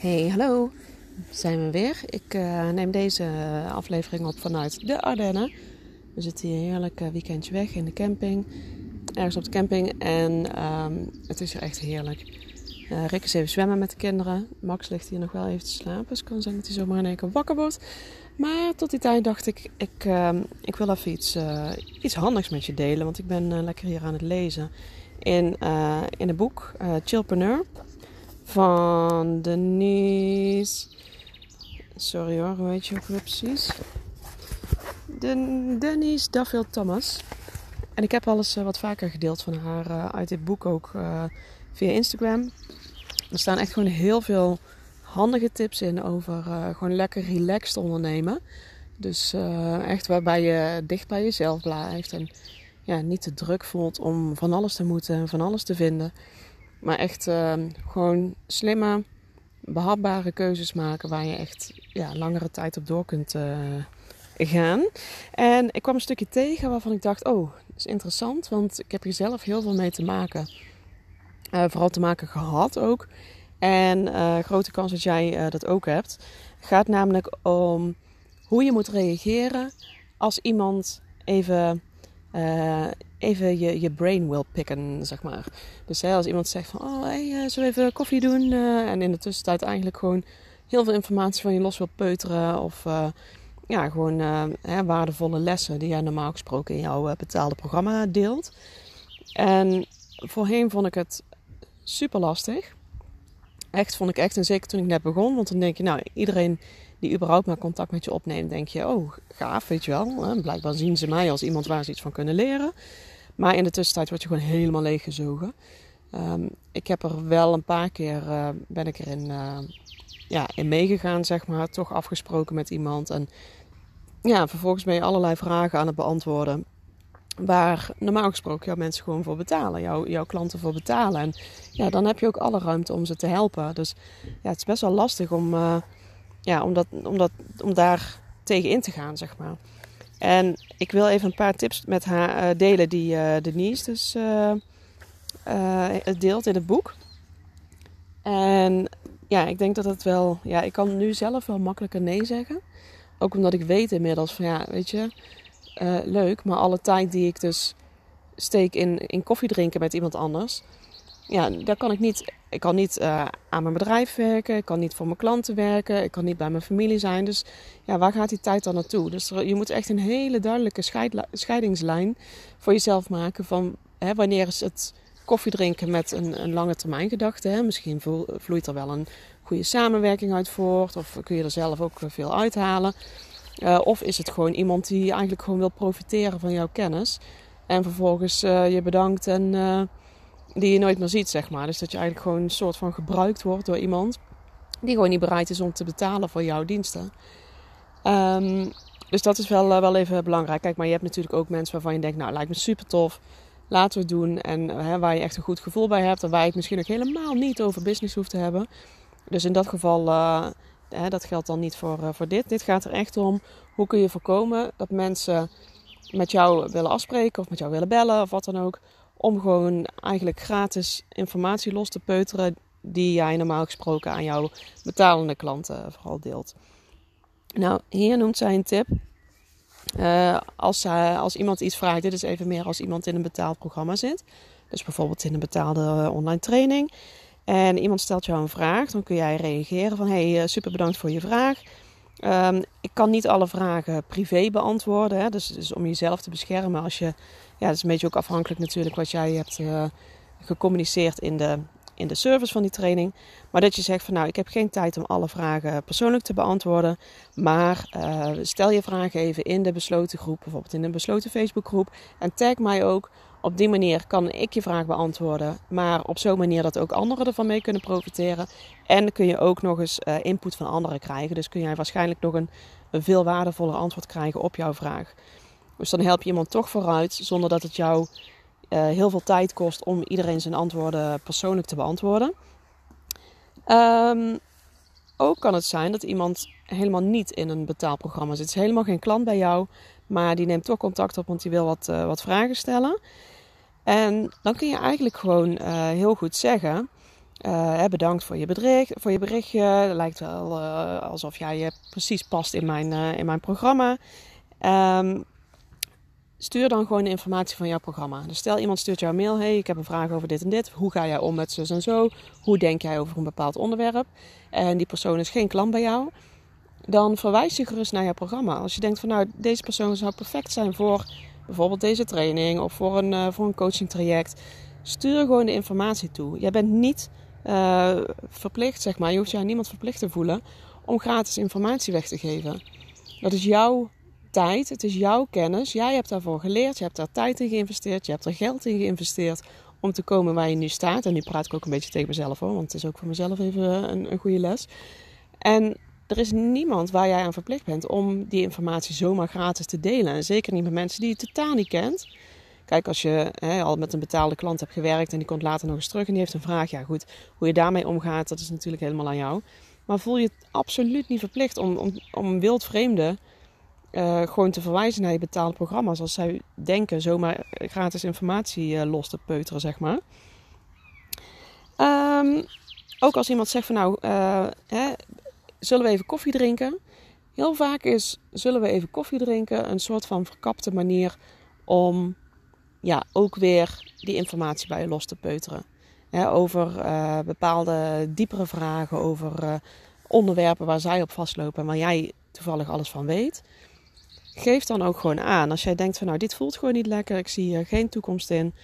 Hey, hallo. Zijn we weer. Ik uh, neem deze aflevering op vanuit de Ardennen. We zitten hier heerlijk uh, weekendje weg in de camping. Ergens op de camping. En um, het is hier echt heerlijk. Uh, Rick is even zwemmen met de kinderen. Max ligt hier nog wel even te slapen. Dus het kan zijn dat hij zomaar in één keer wakker wordt. Maar tot die tijd dacht ik, ik, uh, ik wil even iets, iets handigs met je delen. Want ik ben lekker hier aan het lezen. In, in een boek, Chillpreneur van Denise. Sorry hoor, hoe heet je ook precies? De, Denise Duffield Thomas. En ik heb alles uh, wat vaker gedeeld van haar uh, uit dit boek ook uh, via Instagram. Er staan echt gewoon heel veel handige tips in over gewoon lekker relaxed ondernemen. Dus echt waarbij je dicht bij jezelf blijft en ja, niet te druk voelt om van alles te moeten en van alles te vinden. Maar echt uh, gewoon slimme, behapbare keuzes maken waar je echt ja, langere tijd op door kunt uh, gaan. En ik kwam een stukje tegen waarvan ik dacht: oh, dat is interessant, want ik heb hier zelf heel veel mee te maken. Uh, vooral te maken gehad ook. En grote kans dat jij dat ook hebt. Gaat namelijk om hoe je moet reageren als iemand even even je, je brain wil pikken, zeg maar. Dus hè, als iemand zegt van, oh, hey, uh, zullen we even koffie doen? Uh, en in de tussentijd eigenlijk gewoon heel veel informatie van je los wil peuteren. Of uh, ja, gewoon hè, waardevolle lessen die jij normaal gesproken in jouw betaalde programma deelt. En voorheen vond ik het super lastig. Echt vond ik echt, en zeker toen ik net begon. Want dan denk je, nou, iedereen die überhaupt maar contact met je opneemt, denk je, oh, gaaf, weet je wel. Blijkbaar zien ze mij als iemand waar ze iets van kunnen leren. Maar in de tussentijd word je gewoon helemaal leeggezogen. Um, ik heb er wel een paar keer uh, ben ik erin uh, ja, in meegegaan, zeg maar. Toch afgesproken met iemand. En ja, vervolgens ben je allerlei vragen aan het beantwoorden. Waar normaal gesproken jouw mensen gewoon voor betalen. Jouw, jouw klanten voor betalen. En ja, dan heb je ook alle ruimte om ze te helpen. Dus ja, het is best wel lastig om, uh, ja, om, dat, om, dat, om daar tegen in te gaan, zeg maar. En ik wil even een paar tips met haar uh, delen die uh, Denise dus uh, deelt in het boek. En ja, ik denk dat het wel... Ja, ik kan nu zelf wel makkelijker nee zeggen. Ook omdat ik weet inmiddels van ja, weet je... leuk, maar alle tijd die ik dus steek in, in koffie drinken met iemand anders ja, daar kan ik niet. Ik kan niet uh, aan mijn bedrijf werken, ik kan niet voor mijn klanten werken, ik kan niet bij mijn familie zijn. Dus ja, waar gaat die tijd dan naartoe? Dus je moet echt een hele duidelijke scheidingslijn voor jezelf maken van hè, wanneer is het koffie drinken met een, een lange termijn gedachte. Hè? Misschien vloeit er wel een goede samenwerking uit voort, of kun je er zelf ook veel uithalen. Uh, of is het gewoon iemand die eigenlijk gewoon wil profiteren van jouw kennis en vervolgens je bedankt en die je nooit meer ziet, zeg maar. Dus dat je eigenlijk gewoon een soort van gebruikt wordt door iemand die gewoon niet bereid is om te betalen voor jouw diensten. Um, dus dat is wel, eh, wel even belangrijk. Kijk, maar je hebt natuurlijk ook mensen waarvan je denkt, nou, lijkt me super tof. Laten we het doen. En hè, waar je echt een goed gevoel bij hebt. En waar je het misschien ook helemaal niet over business hoeft te hebben. Dus in dat geval, uh, hè, dat geldt dan niet voor, voor dit. Dit gaat er echt om, hoe kun je voorkomen dat mensen met jou willen afspreken. Of met jou willen bellen of wat dan ook om gewoon eigenlijk gratis informatie los te peuteren die jij normaal gesproken aan jouw betalende klanten vooral deelt. Nou, hier noemt zij een tip. Uh, als, uh, als iemand iets vraagt, dit is even meer als iemand in een betaald programma zit. Dus bijvoorbeeld in een betaalde eh, online training. En iemand stelt jou een vraag, dan kun jij reageren van hey, super bedankt voor je vraag. Um, ik kan niet alle vragen privé beantwoorden. Hè? Dus, dus, om jezelf te beschermen als je ja, dat is een beetje ook afhankelijk natuurlijk wat jij hebt uh, gecommuniceerd in de, in de service van die training. Maar dat je zegt van nou, ik heb geen tijd om alle vragen persoonlijk te beantwoorden. Maar uh, stel je vragen even in de besloten groep, bijvoorbeeld in een besloten Facebookgroep. En tag mij ook. Op die manier kan ik je vraag beantwoorden. Maar op zo'n manier dat ook anderen ervan mee kunnen profiteren. En kun je ook nog eens uh, input van anderen krijgen. Dus kun jij waarschijnlijk nog een, veel waardevoller antwoord krijgen op jouw vraag. Dus dan help je iemand toch vooruit zonder dat het jou uh, heel veel tijd kost om iedereen zijn antwoorden persoonlijk te beantwoorden. Um, ook kan het zijn dat iemand helemaal niet in een betaalprogramma zit. Het is helemaal geen klant bij jou, maar die neemt toch contact op, want die wil wat, uh, wat vragen stellen. En dan kun je eigenlijk gewoon uh, heel goed zeggen: Uh, bedankt voor je, bericht, voor je berichtje. Het lijkt wel uh, alsof jij precies past in mijn, in mijn programma. Um, stuur dan gewoon de informatie van jouw programma. Dus stel iemand stuurt jou een mail. Hey, ik heb een vraag over dit en dit. Hoe ga jij om met zus en zo? Hoe denk jij over een bepaald onderwerp? En die persoon is geen klant bij jou. Dan verwijs je gerust naar jouw programma. Als je denkt van nou, deze persoon zou perfect zijn voor bijvoorbeeld deze training of voor een, uh, voor een coaching traject. Stuur gewoon de informatie toe. Jij bent niet uh, verplicht, zeg maar. Je hoeft je aan niemand verplicht te voelen om gratis informatie weg te geven. Dat is jouw tijd, het is jouw kennis. Jij hebt daarvoor geleerd, je hebt daar tijd in geïnvesteerd, je hebt er geld in geïnvesteerd om te komen waar je nu staat. En nu praat ik ook een beetje tegen mezelf hoor, want het is ook voor mezelf even een, een goede les. En er is niemand waar jij aan verplicht bent om die informatie zomaar gratis te delen. En zeker niet met mensen die je totaal niet kent. Kijk, als je hè, al met een betaalde klant hebt gewerkt en die komt later nog eens terug en die heeft een vraag. Ja, goed, hoe je daarmee omgaat, dat is natuurlijk helemaal aan jou. Maar voel je het absoluut niet verplicht om, om, om wildvreemden uh, gewoon te verwijzen naar je betaalde programma's. Als zij denken zomaar gratis informatie uh, los te peuteren, zeg maar. Um, ook als iemand zegt van nou, uh, hè, zullen we even koffie drinken? Heel vaak is zullen we even koffie drinken een soort van verkapte manier om ja, ook weer die informatie bij je los te peuteren. over uh, bepaalde diepere vragen, over uh, onderwerpen waar zij op vastlopen en waar jij toevallig alles van weet. Geef dan ook gewoon aan. Als jij denkt van nou dit voelt gewoon niet lekker, ik zie hier geen toekomst in.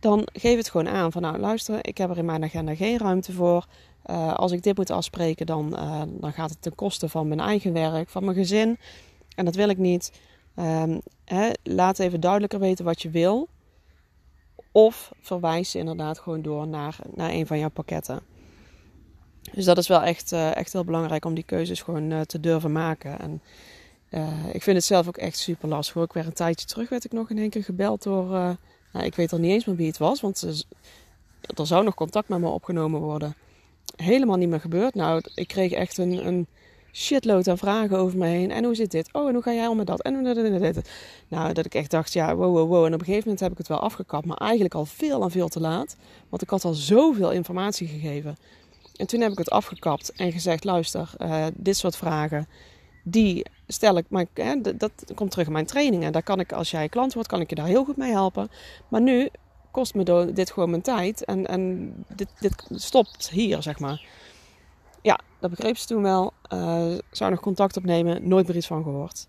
Dan geef het gewoon aan van nou luister, ik heb er in mijn agenda geen ruimte voor. Uh, als ik dit moet afspreken, dan, uh, dan gaat het ten koste van mijn eigen werk, van mijn gezin. En dat wil ik niet. Um, hè, laat even duidelijker weten wat je wil. Of verwijs inderdaad gewoon door naar, naar een van jouw pakketten. Dus dat is wel echt, uh, echt heel belangrijk om die keuzes gewoon te durven maken. En ik vind het zelf ook echt super lastig. Hoor. Ik werd een tijdje terug, werd ik nog in één keer gebeld door... nou, ik weet al niet eens meer wie het was, want er zou nog contact met me opgenomen worden helemaal niet meer gebeurd. Nou, ik kreeg echt een, een shitload aan vragen over me heen. En hoe zit dit? Oh, en hoe ga jij om met dat? En dit? Nou, dat ik echt dacht, ja, wow, wow, wow. En op een gegeven moment heb ik het wel afgekapt. Maar eigenlijk al veel en veel te laat. Want ik had al zoveel informatie gegeven. En toen heb ik het afgekapt en gezegd, luister, uh, dit soort vragen... Die stel ik, maar hè, dat, komt terug in mijn trainingen. Daar kan ik, als jij klant wordt, kan ik je daar heel goed mee helpen. Maar nu kost me dit gewoon mijn tijd. En, en dit, dit stopt hier, zeg maar. Ja, dat begreep ze toen wel. Uh, zou nog contact opnemen, nooit meer iets van gehoord.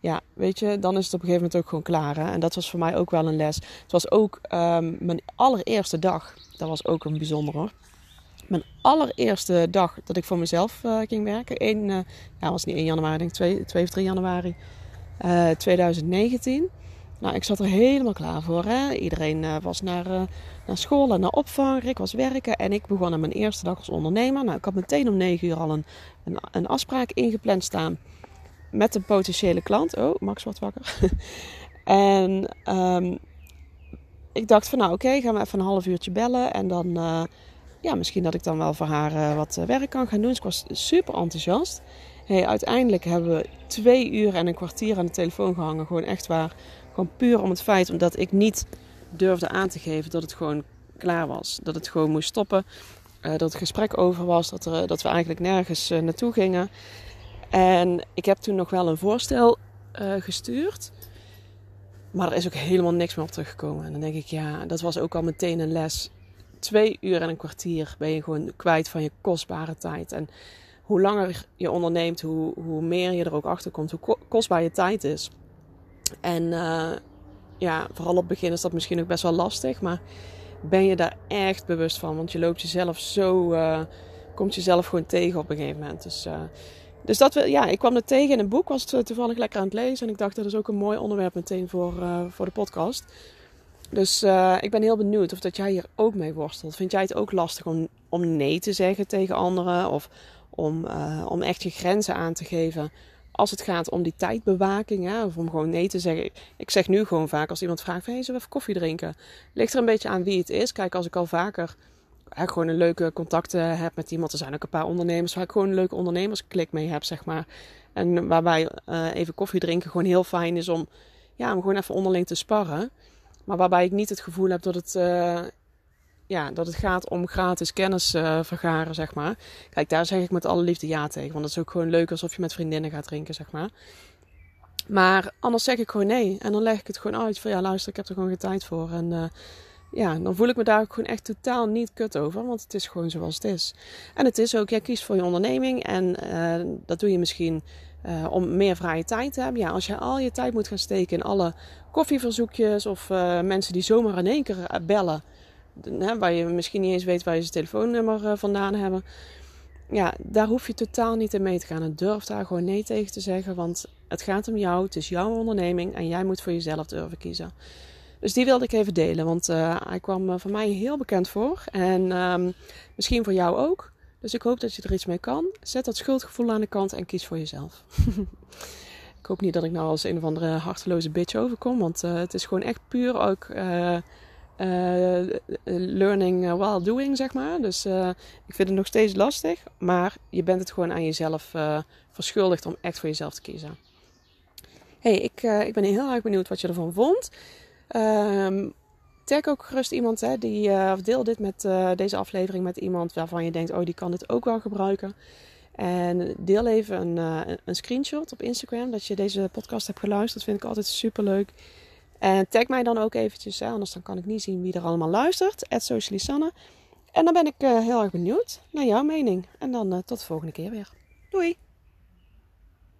Ja, weet je, dan is het op een gegeven moment ook gewoon klaar. Hè? En dat was voor mij ook wel een les. Het was ook um, mijn allereerste dag. Dat was ook een bijzonder Mijn allereerste dag dat ik voor mezelf uh, ging werken. 1, uh, ja, was niet 1 januari, denk ik 2, 2 of 3 januari 2019. Nou, ik zat er helemaal klaar voor. Hè? Iedereen was naar, naar school en naar opvang. Ik was werken en ik begon aan mijn eerste dag als ondernemer. Nou, ik had meteen om 9 uur al een, een, een afspraak ingepland staan met een potentiële klant. Oh, Max wordt wakker. en um, ik dacht van nou oké, gaan we even een half uurtje bellen. En dan, ja, misschien dat ik dan wel voor haar wat werk kan gaan doen. Dus ik was super enthousiast. Uiteindelijk hebben we twee uur en een kwartier aan de telefoon gehangen. Gewoon echt waar gewoon puur om het feit omdat ik niet durfde aan te geven dat het gewoon klaar was. Dat het gewoon moest stoppen. Uh, dat het gesprek over was. Dat, dat we eigenlijk nergens naartoe gingen. En ik heb toen nog wel een voorstel gestuurd. Maar er is ook helemaal niks meer op teruggekomen. En dan denk ik, ja, dat was ook al meteen een les. Twee uur en een kwartier ben je gewoon kwijt van je kostbare tijd. En hoe langer je onderneemt, hoe, hoe meer je er ook achter komt, hoe kostbaar je tijd is. En uh, ja, vooral op het begin is dat misschien ook best wel lastig. Maar ben je daar echt bewust van? Want je loopt jezelf zo. Uh, komt jezelf gewoon tegen op een gegeven moment. Dus, uh, dus dat ja, ik kwam er tegen in een boek. Was het toevallig lekker aan het lezen. En ik dacht dat is ook een mooi onderwerp meteen voor, voor de podcast. Dus ik ben heel benieuwd of dat jij hier ook mee worstelt. Vind jij het ook lastig om, om nee te zeggen tegen anderen? Of om, om echt je grenzen aan te geven? als het gaat om die tijdbewaking, hè, of om gewoon nee te zeggen. Ik zeg nu gewoon vaak als iemand vraagt: hey, zullen we even koffie drinken? Ligt er een beetje aan wie het is. Kijk, als ik al vaker gewoon een leuke contacten heb met iemand. Er zijn ook een paar ondernemers waar ik gewoon een leuke ondernemersklik mee heb, zeg maar. En waarbij uh, even koffie drinken gewoon heel fijn is om, ja, om gewoon even onderling te sparren. Maar waarbij ik niet het gevoel heb dat het, uh, ja, dat het gaat om gratis kennis uh, vergaren, zeg maar. Kijk, daar zeg ik met alle liefde ja tegen. Want dat is ook gewoon leuk alsof je met vriendinnen gaat drinken, zeg maar. Maar anders zeg ik gewoon nee. En dan leg ik het gewoon uit van ja, luister, ik heb er gewoon geen tijd voor. En uh, ja, dan voel ik me daar ook gewoon echt totaal niet kut over. Want het is gewoon zoals het is. En het is ook, jij kiest voor je onderneming. En dat doe je misschien uh, om meer vrije tijd te hebben. Ja, als je al je tijd moet gaan steken in alle koffieverzoekjes of uh, mensen die zomaar in één keer bellen, hè, waar je misschien niet eens weet waar je zijn telefoonnummer vandaan hebben. Ja, daar hoef je totaal niet in mee te gaan. En durf daar gewoon nee tegen te zeggen, want het gaat om jou, het is jouw onderneming en jij moet voor jezelf durven kiezen. Dus die wilde ik even delen, want hij kwam voor mij heel bekend voor en um, misschien voor jou ook. Dus ik hoop dat je er iets mee kan. Zet dat schuldgevoel aan de kant en kies voor jezelf. ik hoop niet dat ik nou als een of andere harteloze bitch overkom. Want uh, het is gewoon echt puur ook uh, uh, learning while doing, zeg maar. Dus ik vind het nog steeds lastig. Maar je bent het gewoon aan jezelf verschuldigd om echt voor jezelf te kiezen. hey, ik, ik ben heel erg benieuwd wat je ervan vond. Um, Tag ook gerust iemand, hè, die, uh, of deel dit met uh, deze aflevering met iemand waarvan je denkt, oh die kan dit ook wel gebruiken. En deel even een, uh, een screenshot op Instagram dat je deze podcast hebt geluisterd. Dat vind ik altijd super leuk. En tag mij dan ook eventjes, hè, anders dan kan ik niet zien wie er allemaal luistert. Socialisanne. En dan ben ik heel erg benieuwd naar jouw mening. En dan tot de volgende keer weer. Doei!